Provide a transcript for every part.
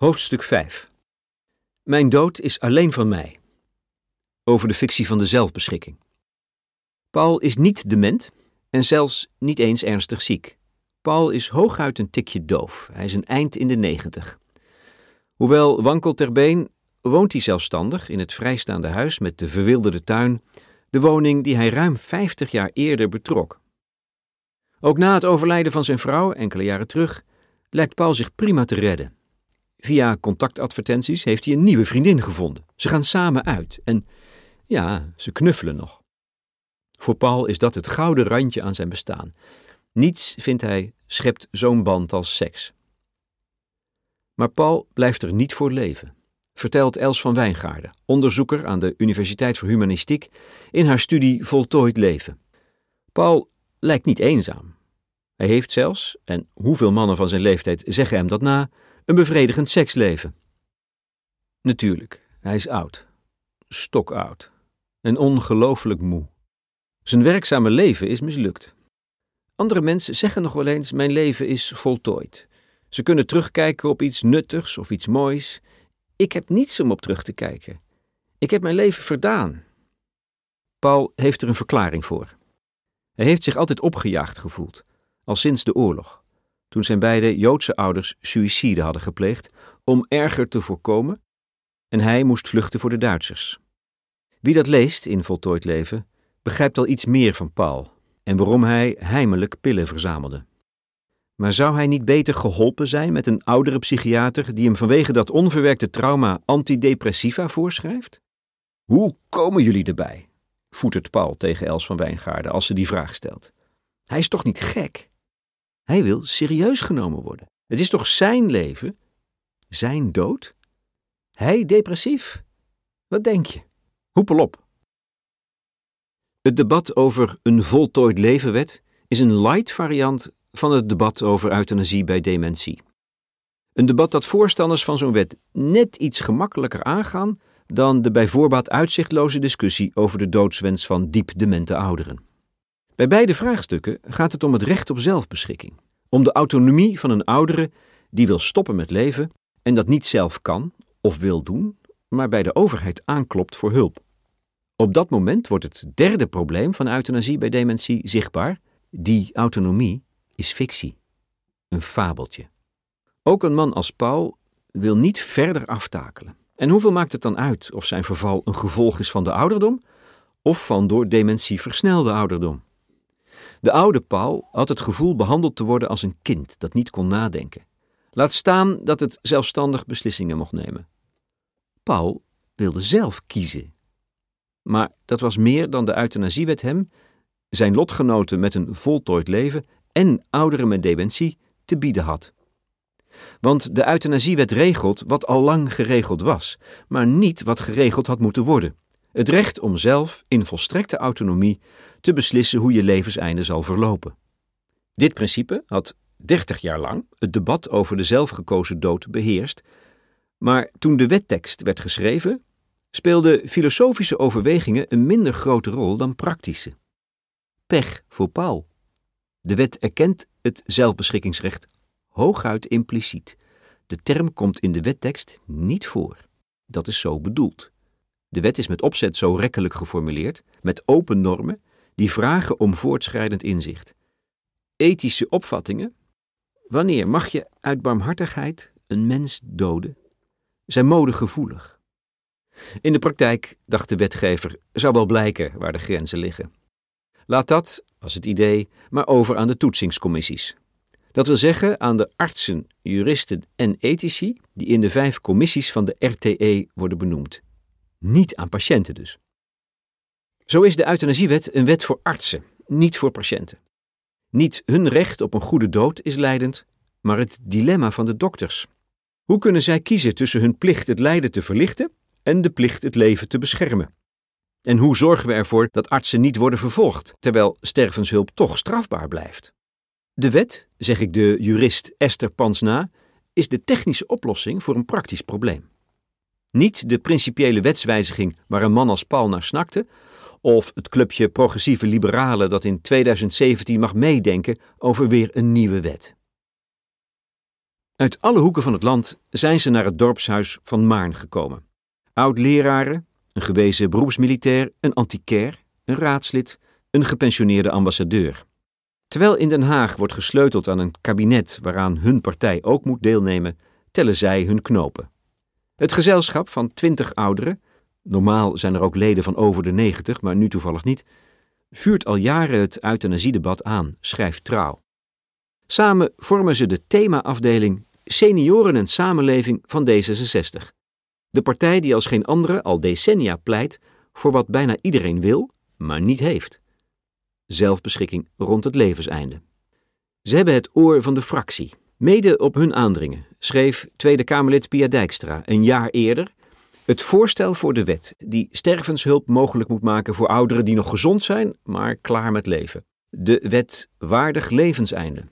Hoofdstuk 5 Mijn dood is alleen van mij. Over de fictie van de zelfbeschikking. Paul is niet dement en zelfs niet eens ernstig ziek. Paul is hooguit een tikje doof. Hij is een eind in de negentig. Hoewel wankel ter been, woont hij zelfstandig in het vrijstaande huis met de verwilderde tuin, de woning die hij ruim 50 jaar eerder betrok. Ook na het overlijden van zijn vrouw, enkele jaren terug, lijkt Paul zich prima te redden. Via contactadvertenties heeft hij een nieuwe vriendin gevonden. Ze gaan samen uit en ja, ze knuffelen nog. Voor Paul is dat het gouden randje aan zijn bestaan. Niets, vindt hij, schept zo'n band als seks. Maar Paul blijft er niet voor leven, vertelt Els van Wijngaarden, onderzoeker aan de Universiteit voor Humanistiek, in haar studie Voltooid Leven. Paul lijkt niet eenzaam. Hij heeft zelfs, en hoeveel mannen van zijn leeftijd zeggen hem dat na, een bevredigend seksleven. Natuurlijk, hij is oud, stokoud en ongelooflijk moe. Zijn werkzame leven is mislukt. Andere mensen zeggen nog wel eens: Mijn leven is voltooid. Ze kunnen terugkijken op iets nuttigs of iets moois. Ik heb niets om op terug te kijken. Ik heb mijn leven verdaan. Paul heeft er een verklaring voor. Hij heeft zich altijd opgejaagd gevoeld, al sinds de oorlog, toen zijn beide Joodse ouders suïcide hadden gepleegd om erger te voorkomen en hij moest vluchten voor de Duitsers. Wie dat leest in Voltooid Leven, begrijpt al iets meer van Paul en waarom hij heimelijk pillen verzamelde. Maar zou hij niet beter geholpen zijn met een oudere psychiater die hem vanwege dat onverwerkte trauma antidepressiva voorschrijft? Hoe komen jullie erbij? voetert Paul tegen Els van Wijngaarden als ze die vraag stelt. Hij is toch niet gek? Hij wil serieus genomen worden. Het is toch zijn leven? Zijn dood? Hij depressief? Wat denk je? Hoepel op. Het debat over een voltooid levenwet is een light variant van het debat over euthanasie bij dementie. Een debat dat voorstanders van zo'n wet net iets gemakkelijker aangaan dan de bij voorbaat uitzichtloze discussie over de doodswens van diep demente ouderen. Bij beide vraagstukken gaat het om het recht op zelfbeschikking, om de autonomie van een oudere die wil stoppen met leven en dat niet zelf kan of wil doen, maar bij de overheid aanklopt voor hulp. Op dat moment wordt het derde probleem van euthanasie bij dementie zichtbaar. Die autonomie is fictie, een fabeltje. Ook een man als Paul wil niet verder aftakelen. En hoeveel maakt het dan uit of zijn verval een gevolg is van de ouderdom of van door dementie versnelde ouderdom? De oude Paul had het gevoel behandeld te worden als een kind dat niet kon nadenken. Laat staan dat het zelfstandig beslissingen mocht nemen. Paul wilde zelf kiezen. Maar dat was meer dan de euthanasiewet hem, zijn lotgenoten met een voltooid leven en ouderen met dementie te bieden had. Want de euthanasiewet regelt wat al lang geregeld was, maar niet wat geregeld had moeten worden. Het recht om zelf, in volstrekte autonomie, te beslissen hoe je levenseinde zal verlopen. Dit principe had dertig jaar lang het debat over de zelfgekozen dood beheerst, maar toen de wettekst werd geschreven, speelden filosofische overwegingen een minder grote rol dan praktische. Pech voor Paul. De wet erkent het zelfbeschikkingsrecht hooguit impliciet. De term komt in de wettekst niet voor. Dat is zo bedoeld. De wet is met opzet zo rekkelijk geformuleerd, met open normen, die vragen om voortschrijdend inzicht. Ethische opvattingen. Wanneer mag je uit barmhartigheid een mens doden? Zijn modegevoelig. In de praktijk, dacht de wetgever, zou wel blijken waar de grenzen liggen. Laat dat, was het idee, maar over aan de toetsingscommissies. Dat wil zeggen aan de artsen, juristen en ethici die in de vijf commissies van de RTE worden benoemd. Niet aan patiënten dus. Zo is de euthanasiewet een wet voor artsen, niet voor patiënten. Niet hun recht op een goede dood is leidend, maar het dilemma van de dokters. Hoe kunnen zij kiezen tussen hun plicht het lijden te verlichten en de plicht het leven te beschermen? En hoe zorgen we ervoor dat artsen niet worden vervolgd, terwijl stervenshulp toch strafbaar blijft? De wet, zeg ik de jurist Esther Pans na, is de technische oplossing voor een praktisch probleem. Niet de principiële wetswijziging waar een man als Paul naar snakte, of het clubje progressieve liberalen dat in 2017 mag meedenken over weer een nieuwe wet. Uit alle hoeken van het land zijn ze naar het dorpshuis van Maarn gekomen. Oud-leraren, een gewezen beroepsmilitair, een antiquair, een raadslid, een gepensioneerde ambassadeur. Terwijl in Den Haag wordt gesleuteld aan een kabinet waaraan hun partij ook moet deelnemen, tellen zij hun knopen. Het gezelschap van twintig ouderen, normaal zijn er ook leden van over de negentig, maar nu toevallig niet, vuurt al jaren het euthanasiedebat aan, schrijft Trouw. Samen vormen ze de themaafdeling Senioren en Samenleving van D66. De partij die als geen andere al decennia pleit voor wat bijna iedereen wil, maar niet heeft. Zelfbeschikking rond het levenseinde. Ze hebben het oor van de fractie. Mede op hun aandringen schreef Tweede Kamerlid Pia Dijkstra een jaar eerder het voorstel voor de wet die stervenshulp mogelijk moet maken voor ouderen die nog gezond zijn, maar klaar met leven. De wet Waardig Levenseinde.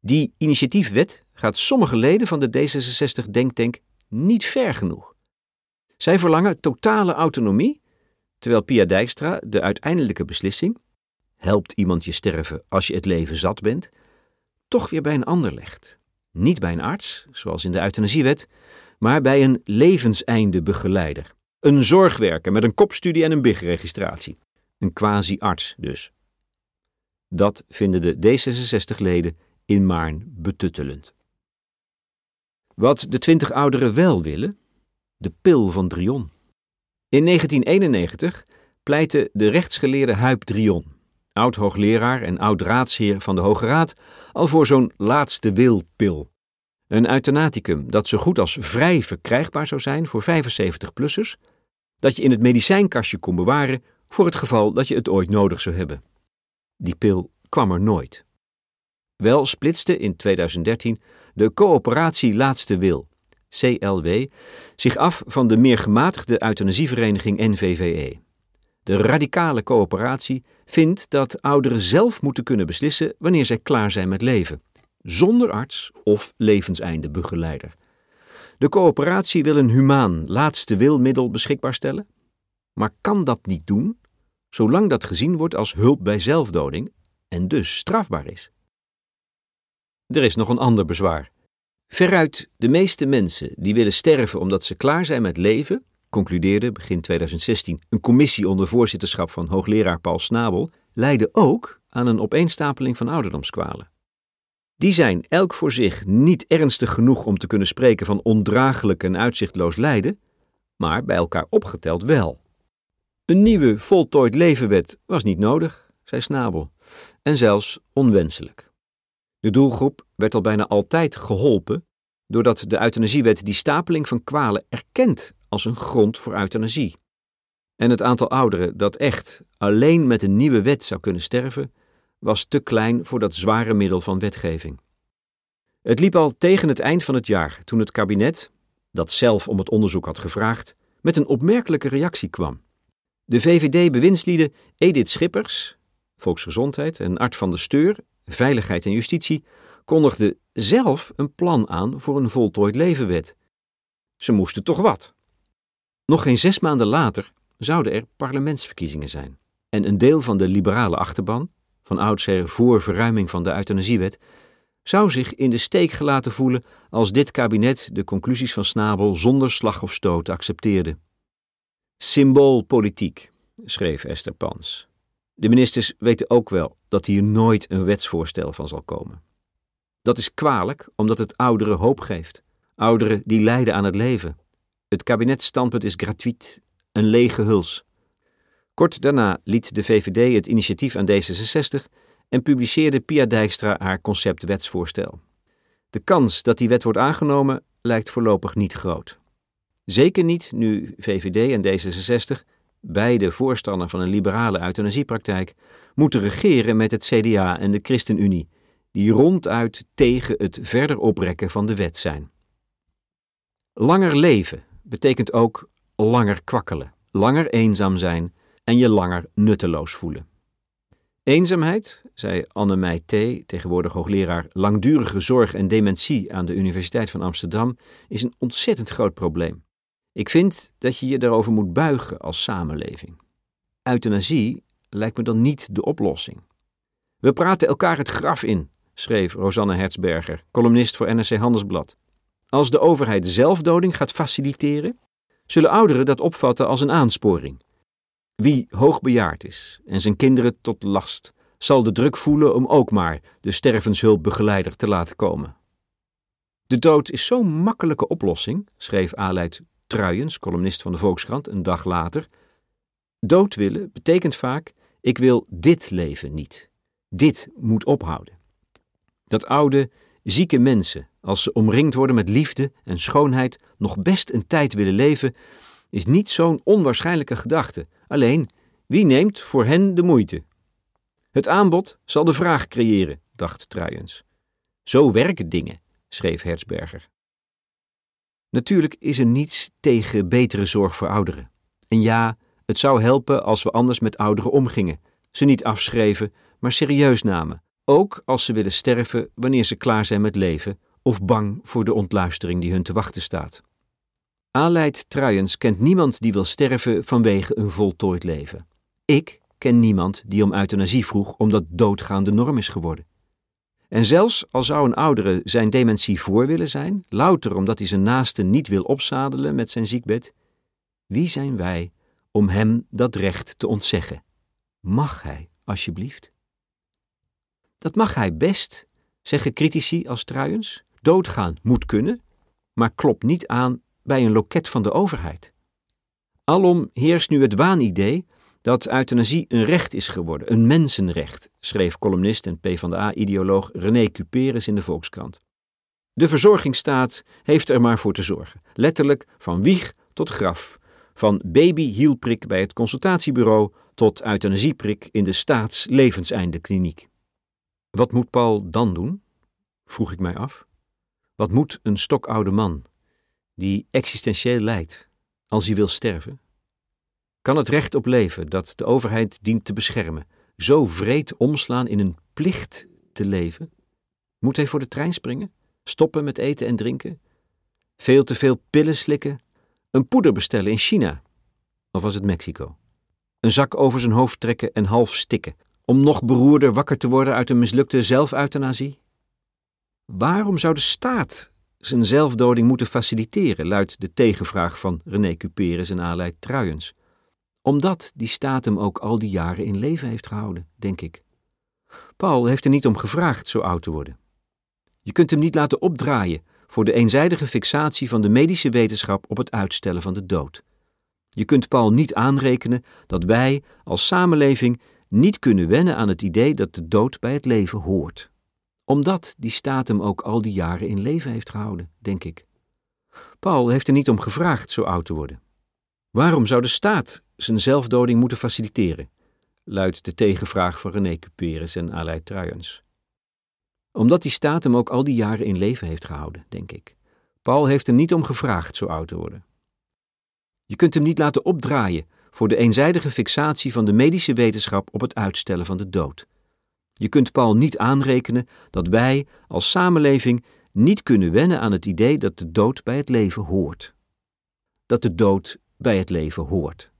Die initiatiefwet gaat sommige leden van de D66-denktank niet ver genoeg. Zij verlangen totale autonomie, terwijl Pia Dijkstra de uiteindelijke beslissing, helpt iemand je sterven als je het leven zat bent, toch weer bij een ander legt. Niet bij een arts, zoals in de euthanasiewet, maar bij een levenseindebegeleider. Een zorgwerker met een kopstudie en een BIG-registratie. Een quasi-arts dus. Dat vinden de D66-leden in Maarn betuttelend. Wat de twintig ouderen wel willen, de pil van Drion. In 1991 pleitte de rechtsgeleerde Huip Drion, oud-hoogleraar en oud-raadsheer van de Hoge Raad, al voor zo'n laatste wilpil. Een euthanaticum dat zo goed als vrij verkrijgbaar zou zijn voor 75-plussers, dat je in het medicijnkastje kon bewaren voor het geval dat je het ooit nodig zou hebben. Die pil kwam er nooit. Wel splitste in 2013 de coöperatie Laatste Wil, CLW, zich af van de meer gematigde euthanasievereniging NVVE. De radicale coöperatie vindt dat ouderen zelf moeten kunnen beslissen wanneer zij klaar zijn met leven, zonder arts of levenseindebegeleider. De coöperatie wil een humaan laatste wilmiddel beschikbaar stellen, maar kan dat niet doen, zolang dat gezien wordt als hulp bij zelfdoding en dus strafbaar is. Er is nog een ander bezwaar. Veruit de meeste mensen die willen sterven omdat ze klaar zijn met leven, concludeerde begin 2016 een commissie onder voorzitterschap van hoogleraar Paul Snabel, lijden ook aan een opeenstapeling van ouderdomskwalen. Die zijn elk voor zich niet ernstig genoeg om te kunnen spreken van ondraaglijk en uitzichtloos lijden, maar bij elkaar opgeteld wel. Een nieuwe voltooid levenwet was niet nodig, zei Snabel, en zelfs onwenselijk. De doelgroep werd al bijna altijd geholpen doordat de euthanasiewet die stapeling van kwalen erkent als een grond voor euthanasie. En het aantal ouderen dat echt alleen met een nieuwe wet zou kunnen sterven, was te klein voor dat zware middel van wetgeving. Het liep al tegen het eind van het jaar toen het kabinet, dat zelf om het onderzoek had gevraagd, met een opmerkelijke reactie kwam. De VVD-bewindslieden Edith Schippers, Volksgezondheid, en Art van der Steur, Veiligheid en Justitie, kondigden zelf een plan aan voor een voltooid levenwet. Ze moesten toch wat. Nog geen zes maanden later zouden er parlementsverkiezingen zijn. En een deel van de liberale achterban, van oudsher voor verruiming van de euthanasiewet, zou zich in de steek gelaten voelen als dit kabinet de conclusies van Snabel zonder slag of stoot accepteerde. Symboolpolitiek, schreef Esther Pans. De ministers weten ook wel dat hier nooit een wetsvoorstel van zal komen. Dat is kwalijk omdat het ouderen hoop geeft. Ouderen die lijden aan het leven. Het kabinetsstandpunt is gratuit, een lege huls. Kort daarna liet de VVD het initiatief aan D66 en publiceerde Pia Dijkstra haar concept-wetsvoorstel. De kans dat die wet wordt aangenomen lijkt voorlopig niet groot. Zeker niet nu VVD en D66, beide voorstander van een liberale euthanasiepraktijk, moeten regeren met het CDA en de ChristenUnie, die ronduit tegen het verder oprekken van de wet zijn. Langer leven betekent ook langer kwakkelen, langer eenzaam zijn en je langer nutteloos voelen. Eenzaamheid, zei Anne Meij T., tegenwoordig hoogleraar langdurige zorg en dementie aan de Universiteit van Amsterdam, is een ontzettend groot probleem. Ik vind dat je je daarover moet buigen als samenleving. Euthanasie lijkt me dan niet de oplossing. We praten elkaar het graf in schreef Rosanne Hertzberger, columnist voor NRC Handelsblad. Als de overheid zelfdoding gaat faciliteren, zullen ouderen dat opvatten als een aansporing. Wie hoogbejaard is en zijn kinderen tot last, zal de druk voelen om ook maar de stervenshulpbegeleider te laten komen. De dood is zo'n makkelijke oplossing, schreef Aleid Truijens, columnist van de Volkskrant, een dag later. Dood willen betekent vaak: ik wil dit leven niet. Dit moet ophouden. Dat oude, zieke mensen, als ze omringd worden met liefde en schoonheid, nog best een tijd willen leven, is niet zo'n onwaarschijnlijke gedachte. Alleen, wie neemt voor hen de moeite? Het aanbod zal de vraag creëren, dacht Truijens. Zo werken dingen, schreef Hertzberger. Natuurlijk is er niets tegen betere zorg voor ouderen. En ja, het zou helpen als we anders met ouderen omgingen, ze niet afschreven, maar serieus namen, ook als ze willen sterven wanneer ze klaar zijn met leven of bang voor de ontluistering die hun te wachten staat. Aleid Truijens kent niemand die wil sterven vanwege een voltooid leven. Ik ken niemand die om euthanasie vroeg omdat doodgaan de norm is geworden. En zelfs al zou een oudere zijn dementie voor willen zijn, louter omdat hij zijn naaste niet wil opzadelen met zijn ziekbed, wie zijn wij om hem dat recht te ontzeggen? Mag hij, alsjeblieft? Dat mag hij best, zeggen critici als Truijens. Doodgaan moet kunnen, maar klopt niet aan bij een loket van de overheid. Alom heerst nu het waanidee dat euthanasie een recht is geworden, een mensenrecht, schreef columnist en PvdA-ideoloog René Cuperes in de Volkskrant. De verzorgingsstaat heeft er maar voor te zorgen, letterlijk van wieg tot graf, van babyhielprik bij het consultatiebureau tot euthanasieprik in de staatslevenseindekliniek. Wat moet Paul dan doen? vroeg ik mij af. Wat moet een stokoude man, die existentieel lijdt, als hij wil sterven? Kan het recht op leven dat de overheid dient te beschermen zo vreed omslaan in een plicht te leven? Moet hij voor de trein springen? Stoppen met eten en drinken? Veel te veel pillen slikken? Een poeder bestellen in China? Of was het Mexico? Een zak over zijn hoofd trekken en half stikken, om nog beroerder wakker te worden uit een mislukte zelfeuthanasie? Waarom zou de staat zijn zelfdoding moeten faciliteren, luidt de tegenvraag van René Cuperes en Aleid Truijens omdat die staat hem ook al die jaren in leven heeft gehouden, denk ik. Paul heeft er niet om gevraagd zo oud te worden. Je kunt hem niet laten opdraaien voor de eenzijdige fixatie van de medische wetenschap op het uitstellen van de dood. Je kunt Paul niet aanrekenen dat wij als samenleving niet kunnen wennen aan het idee dat de dood bij het leven hoort. Omdat die staat hem ook al die jaren in leven heeft gehouden, denk ik. Paul heeft er niet om gevraagd zo oud te worden. Waarom zou de staat zijn zelfdoding moeten faciliteren? luidt de tegenvraag van René Cuperes en Aleid Truijens. Omdat die staat hem ook al die jaren in leven heeft gehouden, denk ik. Paul heeft er niet om gevraagd zo oud te worden. Je kunt hem niet laten opdraaien voor de eenzijdige fixatie van de medische wetenschap op het uitstellen van de dood. Je kunt Paul niet aanrekenen dat wij als samenleving niet kunnen wennen aan het idee dat de dood bij het leven hoort. Dat de dood bij het leven hoort.